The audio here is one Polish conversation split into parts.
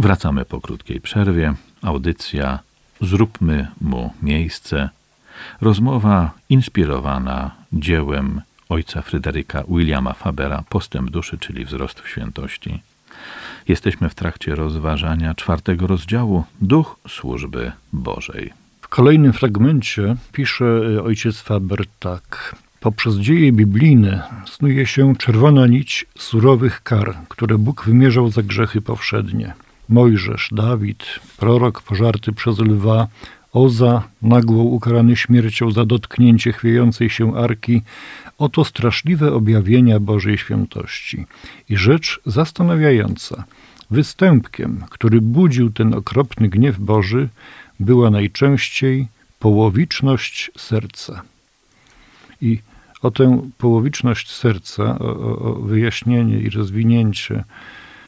Wracamy po krótkiej przerwie. Audycja Zróbmy mu miejsce. Rozmowa inspirowana dziełem ojca Fryderyka Williama Fabera Postęp duszy, czyli wzrost w świętości. Jesteśmy w trakcie rozważania czwartego rozdziału Duch służby Bożej. W kolejnym fragmencie pisze y, ojciec Faber tak. Poprzez dzieje biblijne snuje się czerwona nić surowych kar, które Bóg wymierzał za grzechy powszednie. Mojżesz, Dawid, prorok pożarty przez lwa, Oza, nagło ukarany śmiercią za dotknięcie chwiejącej się arki, oto straszliwe objawienia Bożej świętości. I rzecz zastanawiająca, występkiem, który budził ten okropny gniew Boży, była najczęściej połowiczność serca. I o tę połowiczność serca, o, o wyjaśnienie i rozwinięcie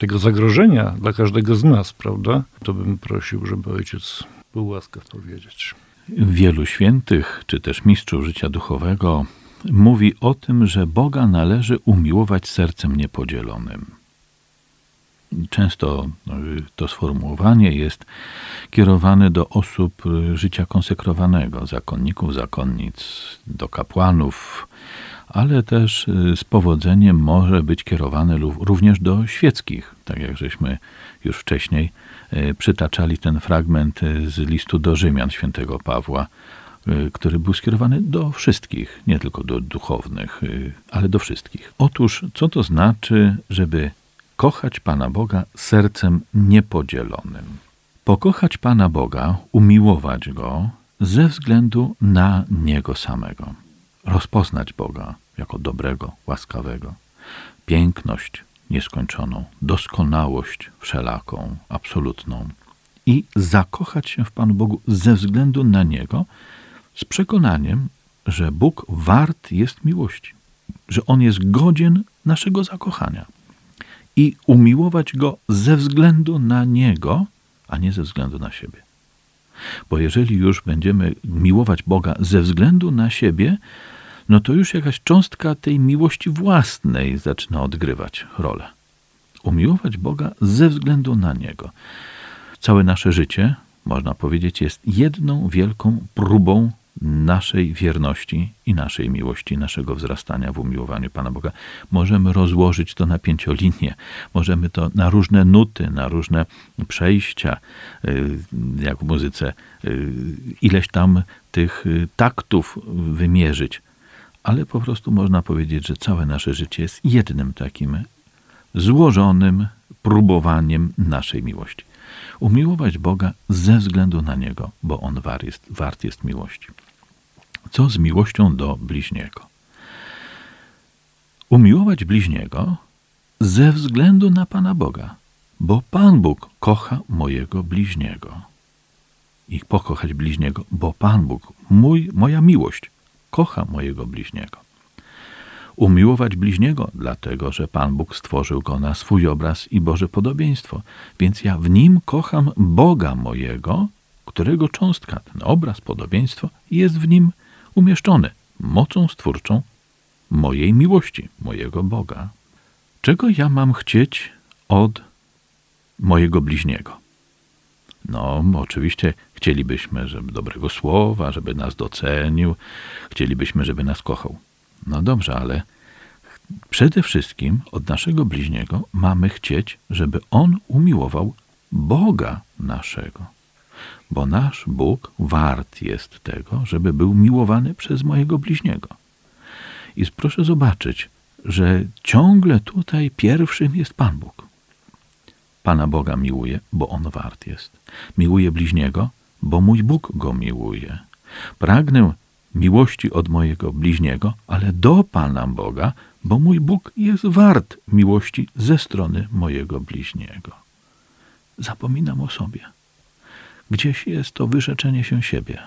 tego zagrożenia dla każdego z nas, prawda? To bym prosił, żeby ojciec był łaskaw powiedzieć. Wielu świętych, czy też mistrzów życia duchowego, mówi o tym, że Boga należy umiłować sercem niepodzielonym. Często no, to sformułowanie jest kierowane do osób życia konsekrowanego, zakonników, zakonnic, do kapłanów, ale też y, z powodzeniem może być kierowane również do świeckich, tak jak żeśmy już wcześniej y, przytaczali ten fragment y, z listu do Rzymian świętego Pawła, który był skierowany do wszystkich, nie tylko do duchownych, ale do wszystkich. Otóż, co to znaczy, żeby kochać Pana Boga sercem niepodzielonym? Pokochać Pana Boga, umiłować Go ze względu na Niego samego. Rozpoznać Boga, jako dobrego, łaskawego, piękność nieskończoną, doskonałość wszelaką, absolutną. I zakochać się w Panu Bogu ze względu na Niego, z przekonaniem, że Bóg wart jest miłości, że On jest godzien naszego zakochania. I umiłować Go ze względu na Niego, a nie ze względu na siebie. Bo jeżeli już będziemy miłować Boga ze względu na siebie, no to już jakaś cząstka tej miłości własnej zaczyna odgrywać rolę. Umiłować Boga ze względu na Niego. Całe nasze życie, można powiedzieć, jest jedną wielką próbą naszej wierności i naszej miłości, naszego wzrastania w umiłowaniu Pana Boga. Możemy rozłożyć to na pięciolinię, możemy to na różne nuty, na różne przejścia, y, jak w muzyce, y, ileś tam tych y, taktów wymierzyć ale po prostu można powiedzieć, że całe nasze życie jest jednym takim złożonym próbowaniem naszej miłości. Umiłować Boga ze względu na Niego, bo On wart jest, wart jest miłości. Co z miłością do bliźniego? Umiłować bliźniego ze względu na Pana Boga, bo Pan Bóg kocha mojego bliźniego. I pokochać bliźniego, bo Pan Bóg, mój, moja miłość, kocha mojego bliźniego. Umiłować bliźniego, dlatego że Pan Bóg stworzył go na swój obraz i Boże podobieństwo, więc ja w nim kocham Boga mojego, którego cząstka, ten obraz, podobieństwo jest w nim umieszczony mocą stwórczą mojej miłości, mojego Boga. Czego ja mam chcieć od mojego bliźniego? No, oczywiście chcielibyśmy, żeby dobrego słowa, żeby nas docenił, chcielibyśmy, żeby nas kochał. No dobrze, ale przede wszystkim od naszego bliźniego mamy chcieć, żeby on umiłował Boga naszego. Bo nasz Bóg wart jest tego, żeby był miłowany przez mojego bliźniego. I proszę zobaczyć, że ciągle tutaj pierwszym jest Pan Bóg. Pana Boga miłuje, bo On wart jest. Miłuje bliźniego, bo mój Bóg go miłuje. Pragnę miłości od mojego bliźniego, ale do Pana Boga, bo mój Bóg jest wart miłości ze strony mojego bliźniego. Zapominam o sobie. Gdzieś jest to wyrzeczenie się siebie.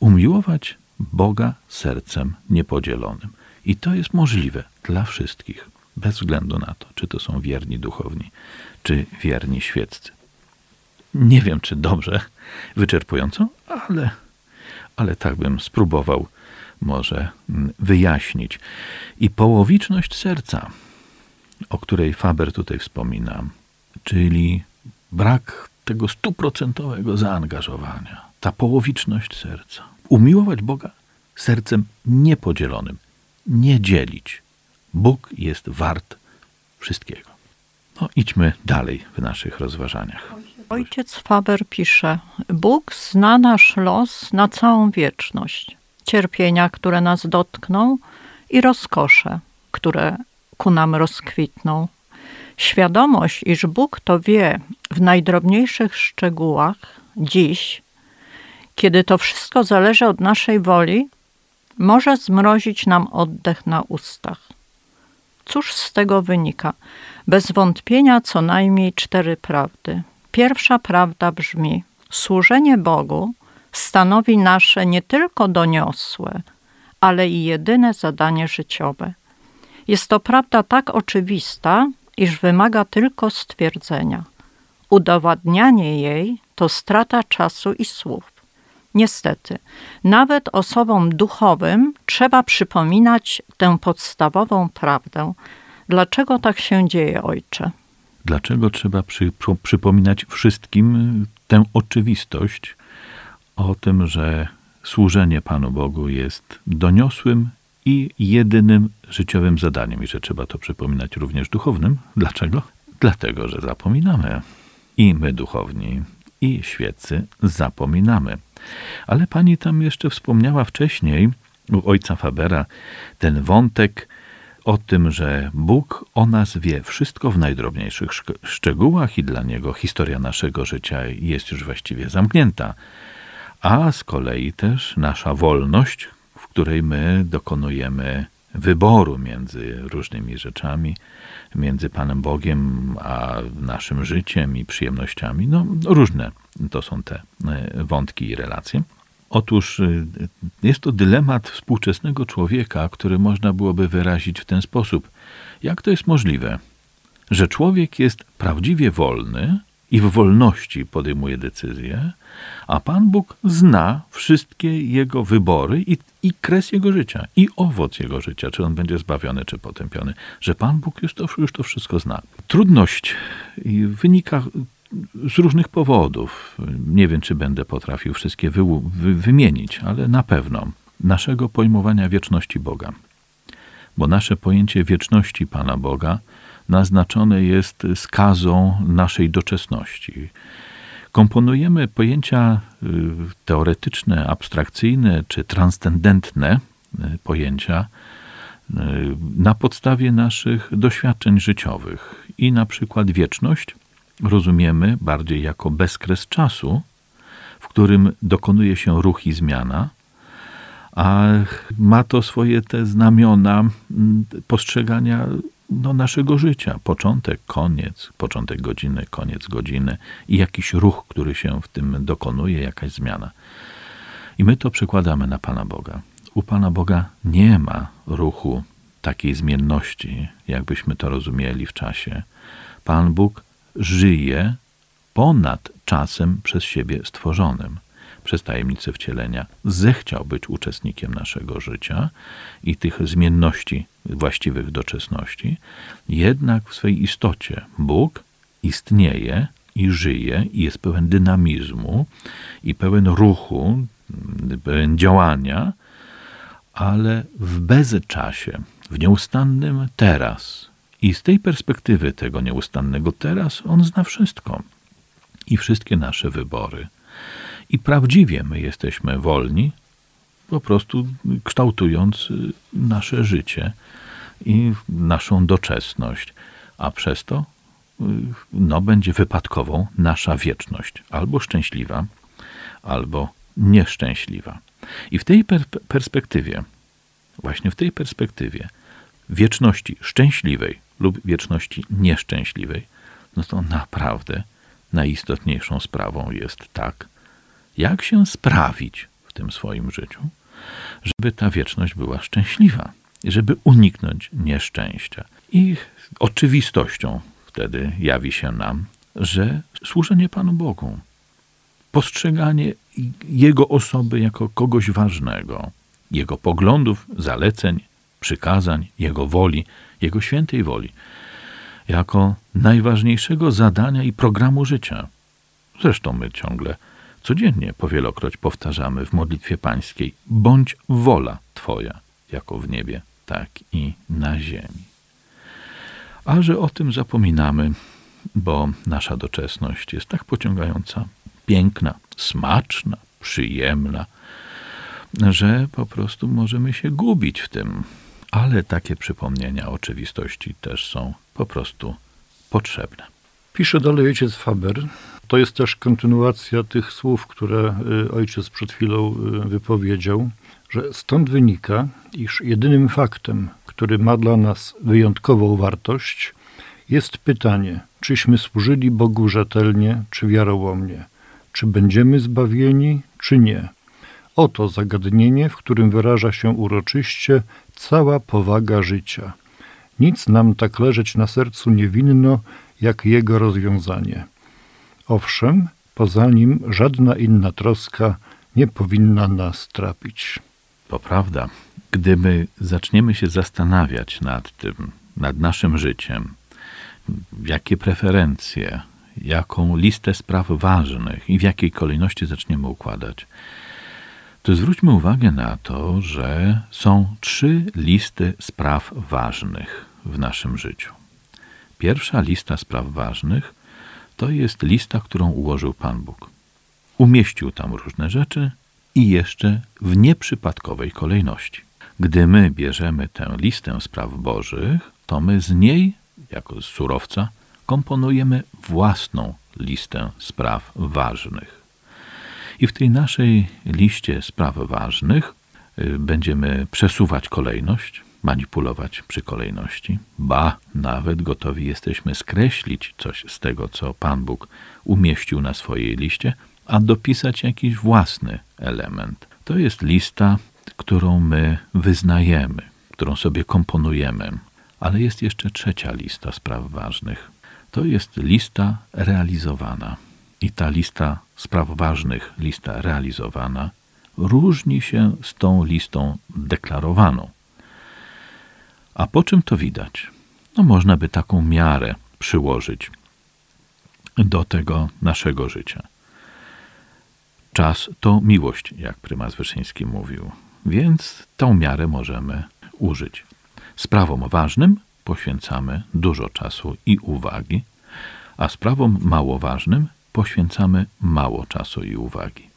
Umiłować Boga sercem niepodzielonym. I to jest możliwe dla wszystkich, bez względu na to, czy to są wierni duchowni, czy wierni świeccy. Nie wiem, czy dobrze, wyczerpująco, ale, ale tak bym spróbował może mm, wyjaśnić. I połowiczność serca, o której Faber tutaj wspomina, czyli brak tego stuprocentowego zaangażowania, ta połowiczność serca. Umiłować Boga sercem niepodzielonym, nie dzielić. Bóg jest wart wszystkiego. No, idźmy dalej w naszych rozważaniach. Ojciec Faber pisze: Bóg zna nasz los na całą wieczność. Cierpienia, które nas dotkną, i rozkosze, które ku nam rozkwitną. Świadomość, iż Bóg to wie w najdrobniejszych szczegółach, dziś, kiedy to wszystko zależy od naszej woli, może zmrozić nam oddech na ustach. Cóż z tego wynika? Bez wątpienia co najmniej cztery prawdy. Pierwsza prawda brzmi: służenie Bogu stanowi nasze nie tylko doniosłe, ale i jedyne zadanie życiowe. Jest to prawda tak oczywista, iż wymaga tylko stwierdzenia. Udowadnianie jej to strata czasu i słów. Niestety, nawet osobom duchowym trzeba przypominać tę podstawową prawdę. Dlaczego tak się dzieje, ojcze? Dlaczego trzeba przy, przypominać wszystkim tę oczywistość o tym, że służenie Panu Bogu jest doniosłym i jedynym życiowym zadaniem, i że trzeba to przypominać również duchownym. Dlaczego? Dlatego, że zapominamy. I my duchowni, i świeccy zapominamy. Ale pani tam jeszcze wspomniała wcześniej, u ojca Fabera, ten wątek o tym, że Bóg o nas wie wszystko w najdrobniejszych szczegółach i dla niego historia naszego życia jest już właściwie zamknięta. A z kolei też nasza wolność, w której my dokonujemy wyboru między różnymi rzeczami, między Panem Bogiem a naszym życiem i przyjemnościami. No, różne to są te e, wątki i relacje. Otóż e, jest to dylemat współczesnego człowieka, który można byłoby wyrazić w ten sposób. Jak to jest możliwe, że człowiek jest prawdziwie wolny i w wolności podejmuje decyzje, a Pan Bóg zna wszystkie jego wybory i, i kres jego życia, i owoc jego życia, czy on będzie zbawiony, czy potępiony, że Pan Bóg już to, już to wszystko zna. Trudność wynika z różnych powodów. Nie wiem, czy będę potrafił wszystkie wy, wy, wymienić, ale na pewno naszego pojmowania wieczności Boga. Bo nasze pojęcie wieczności Pana Boga naznaczone jest skazą naszej doczesności. Komponujemy pojęcia y, teoretyczne, abstrakcyjne czy transcendentne y, pojęcia y, na podstawie naszych doświadczeń życiowych. I na przykład wieczność rozumiemy bardziej jako bezkres czasu, w którym dokonuje się ruch i zmiana, a ma to swoje te znamiona postrzegania no, naszego życia. Początek, koniec, początek godziny, koniec godziny i jakiś ruch, który się w tym dokonuje, jakaś zmiana. I my to przekładamy na Pana Boga. U Pana Boga nie ma ruchu takiej zmienności, jakbyśmy to rozumieli w czasie. Pan Bóg żyje ponad czasem przez siebie stworzonym przez tajemnicę wcielenia zechciał być uczestnikiem naszego życia i tych zmienności właściwych doczesności, jednak w swej istocie Bóg istnieje i żyje i jest pełen dynamizmu i pełen ruchu, pełen działania, ale w bezczasie, w nieustannym teraz. I z tej perspektywy tego nieustannego teraz on zna wszystko. I wszystkie nasze wybory. I prawdziwie my jesteśmy wolni, po prostu kształtując y, nasze życie i naszą doczesność, a przez to y, no, będzie wypadkową nasza wieczność, albo szczęśliwa, albo nieszczęśliwa. I w tej per perspektywie, właśnie w tej perspektywie wieczności szczęśliwej lub wieczności nieszczęśliwej, no to naprawdę najistotniejszą sprawą jest tak, jak się sprawić w tym swoim życiu, żeby ta wieczność była szczęśliwa, żeby uniknąć nieszczęścia. I oczywistością wtedy jawi się nam, że służenie Panu Bogu, postrzeganie Jego osoby jako kogoś ważnego, Jego poglądów, zaleceń, przykazań, Jego woli, Jego świętej woli, jako najważniejszego zadania i programu życia. Zresztą my ciągle, codziennie, powielokroć powtarzamy w modlitwie pańskiej: bądź wola Twoja, jako w niebie, tak i na ziemi. A że o tym zapominamy, bo nasza doczesność jest tak pociągająca, piękna, smaczna, przyjemna, że po prostu możemy się gubić w tym. Ale takie przypomnienia oczywistości też są po prostu potrzebne. Pisze dalej ojciec Faber. To jest też kontynuacja tych słów, które y, ojciec przed chwilą y, wypowiedział, że stąd wynika, iż jedynym faktem, który ma dla nas wyjątkową wartość, jest pytanie, czyśmy służyli Bogu rzetelnie czy wiarołomnie, czy będziemy zbawieni, czy nie. Oto zagadnienie, w którym wyraża się uroczyście cała powaga życia. Nic nam tak leżeć na sercu nie winno, jak jego rozwiązanie. Owszem, poza nim żadna inna troska nie powinna nas trapić. To prawda. Gdyby zaczniemy się zastanawiać nad tym, nad naszym życiem, jakie preferencje, jaką listę spraw ważnych i w jakiej kolejności zaczniemy układać, to zwróćmy uwagę na to, że są trzy listy spraw ważnych w naszym życiu. Pierwsza lista spraw ważnych to jest lista, którą ułożył Pan Bóg. Umieścił tam różne rzeczy i jeszcze w nieprzypadkowej kolejności. Gdy my bierzemy tę listę spraw Bożych, to my z niej, jako z surowca, komponujemy własną listę spraw ważnych. I w tej naszej liście spraw ważnych y, będziemy przesuwać kolejność, manipulować przy kolejności, ba, nawet gotowi jesteśmy skreślić coś z tego, co Pan Bóg umieścił na swojej liście, a dopisać jakiś własny element. To jest lista, którą my wyznajemy, którą sobie komponujemy, ale jest jeszcze trzecia lista spraw ważnych. To jest lista realizowana. I ta lista spraw ważnych, lista realizowana, różni się z tą listą deklarowaną. A po czym to widać? No można by taką miarę przyłożyć do tego naszego życia. Czas to miłość, jak prymas Wyszyński mówił, więc tą miarę możemy użyć. Sprawom ważnym poświęcamy dużo czasu i uwagi, a sprawom mało ważnym poświęcamy mało czasu i uwagi.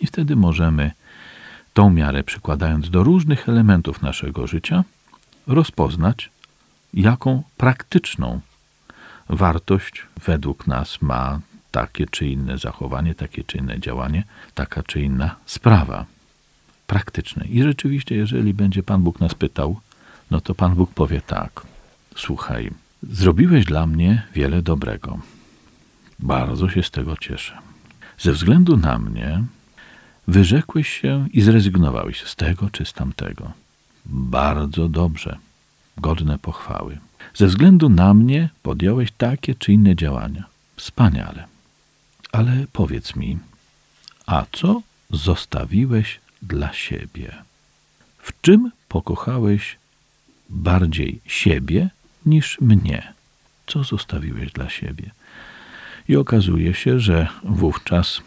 I wtedy możemy tą miarę przykładając do różnych elementów naszego życia, rozpoznać, jaką praktyczną wartość według nas ma takie czy inne zachowanie, takie czy inne działanie, taka czy inna sprawa praktyczne. I rzeczywiście, jeżeli będzie Pan Bóg nas pytał, no to Pan Bóg powie tak: Słuchaj, zrobiłeś dla mnie wiele dobrego. Bardzo się z tego cieszę. Ze względu na mnie wyrzekłeś się i zrezygnowałeś z tego czy z tamtego. Bardzo dobrze, godne pochwały. Ze względu na mnie podjąłeś takie czy inne działania. Wspaniale. Ale powiedz mi, a co zostawiłeś dla siebie? W czym pokochałeś bardziej siebie niż mnie? Co zostawiłeś dla siebie? I okazuje się, że wówczas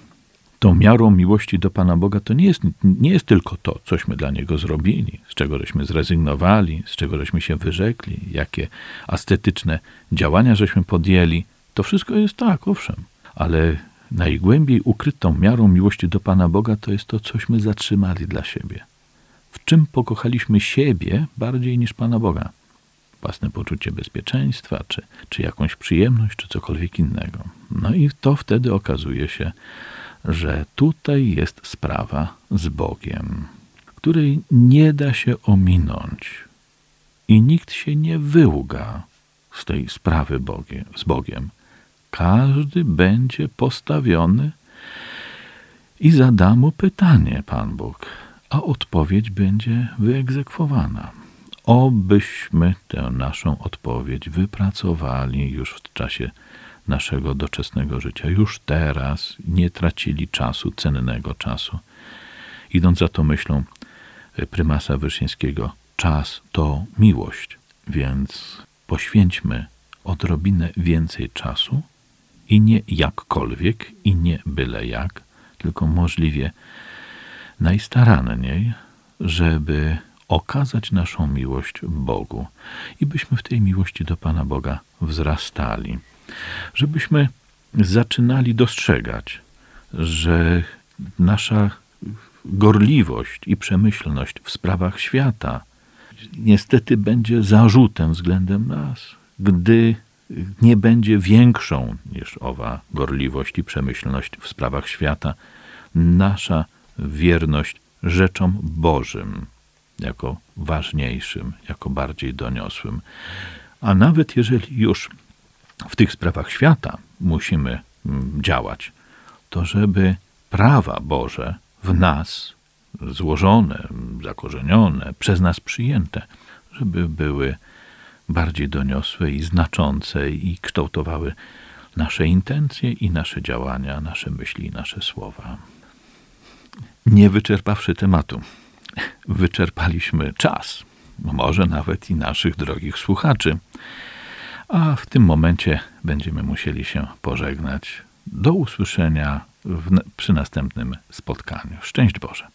tą miarą miłości do Pana Boga to nie jest, nie jest tylko to, cośmy dla Niego zrobili, z czego żeśmy zrezygnowali, z czego żeśmy się wyrzekli, jakie ascetyczne działania żeśmy podjęli. To wszystko jest tak, owszem, ale najgłębiej ukrytą miarą miłości do Pana Boga to jest to, cośmy zatrzymali dla siebie. W czym pokochaliśmy siebie bardziej niż Pana Boga? Własne poczucie bezpieczeństwa, czy, czy jakąś przyjemność, czy cokolwiek innego. No i to wtedy okazuje się, że tutaj jest sprawa z Bogiem, której nie da się ominąć i nikt się nie wyłga z tej sprawy Bogie, z Bogiem. Każdy będzie postawiony i zada mu pytanie, Pan Bóg, a odpowiedź będzie wyegzekwowana. Obyśmy tę naszą odpowiedź wypracowali już w czasie naszego doczesnego życia. Już teraz nie tracili czasu, cennego czasu. Idąc za to myślą e, prymasa Wyszyńskiego, czas to miłość, więc poświęćmy odrobinę więcej czasu i nie jakkolwiek, i nie byle jak, tylko możliwie najstaranniej, żeby okazać naszą miłość Bogu i byśmy w tej miłości do Pana Boga wzrastali, żebyśmy zaczynali dostrzegać, że nasza gorliwość i przemyślność w sprawach świata niestety będzie zarzutem względem nas, gdy nie będzie większą niż owa gorliwość i przemyślność w sprawach świata, nasza wierność rzeczom Bożym jako ważniejszym, jako bardziej doniosłym. A nawet jeżeli już w tych sprawach świata musimy mm, działać, to żeby prawa Boże w nas złożone, zakorzenione, przez nas przyjęte, żeby były bardziej doniosłe i znaczące i kształtowały nasze intencje i nasze działania, nasze myśli nasze słowa. Nie wyczerpawszy tematu, wyczerpaliśmy czas, może nawet i naszych drogich słuchaczy, a w tym momencie będziemy musieli się pożegnać. Do usłyszenia w, przy następnym spotkaniu. Szczęść Boże.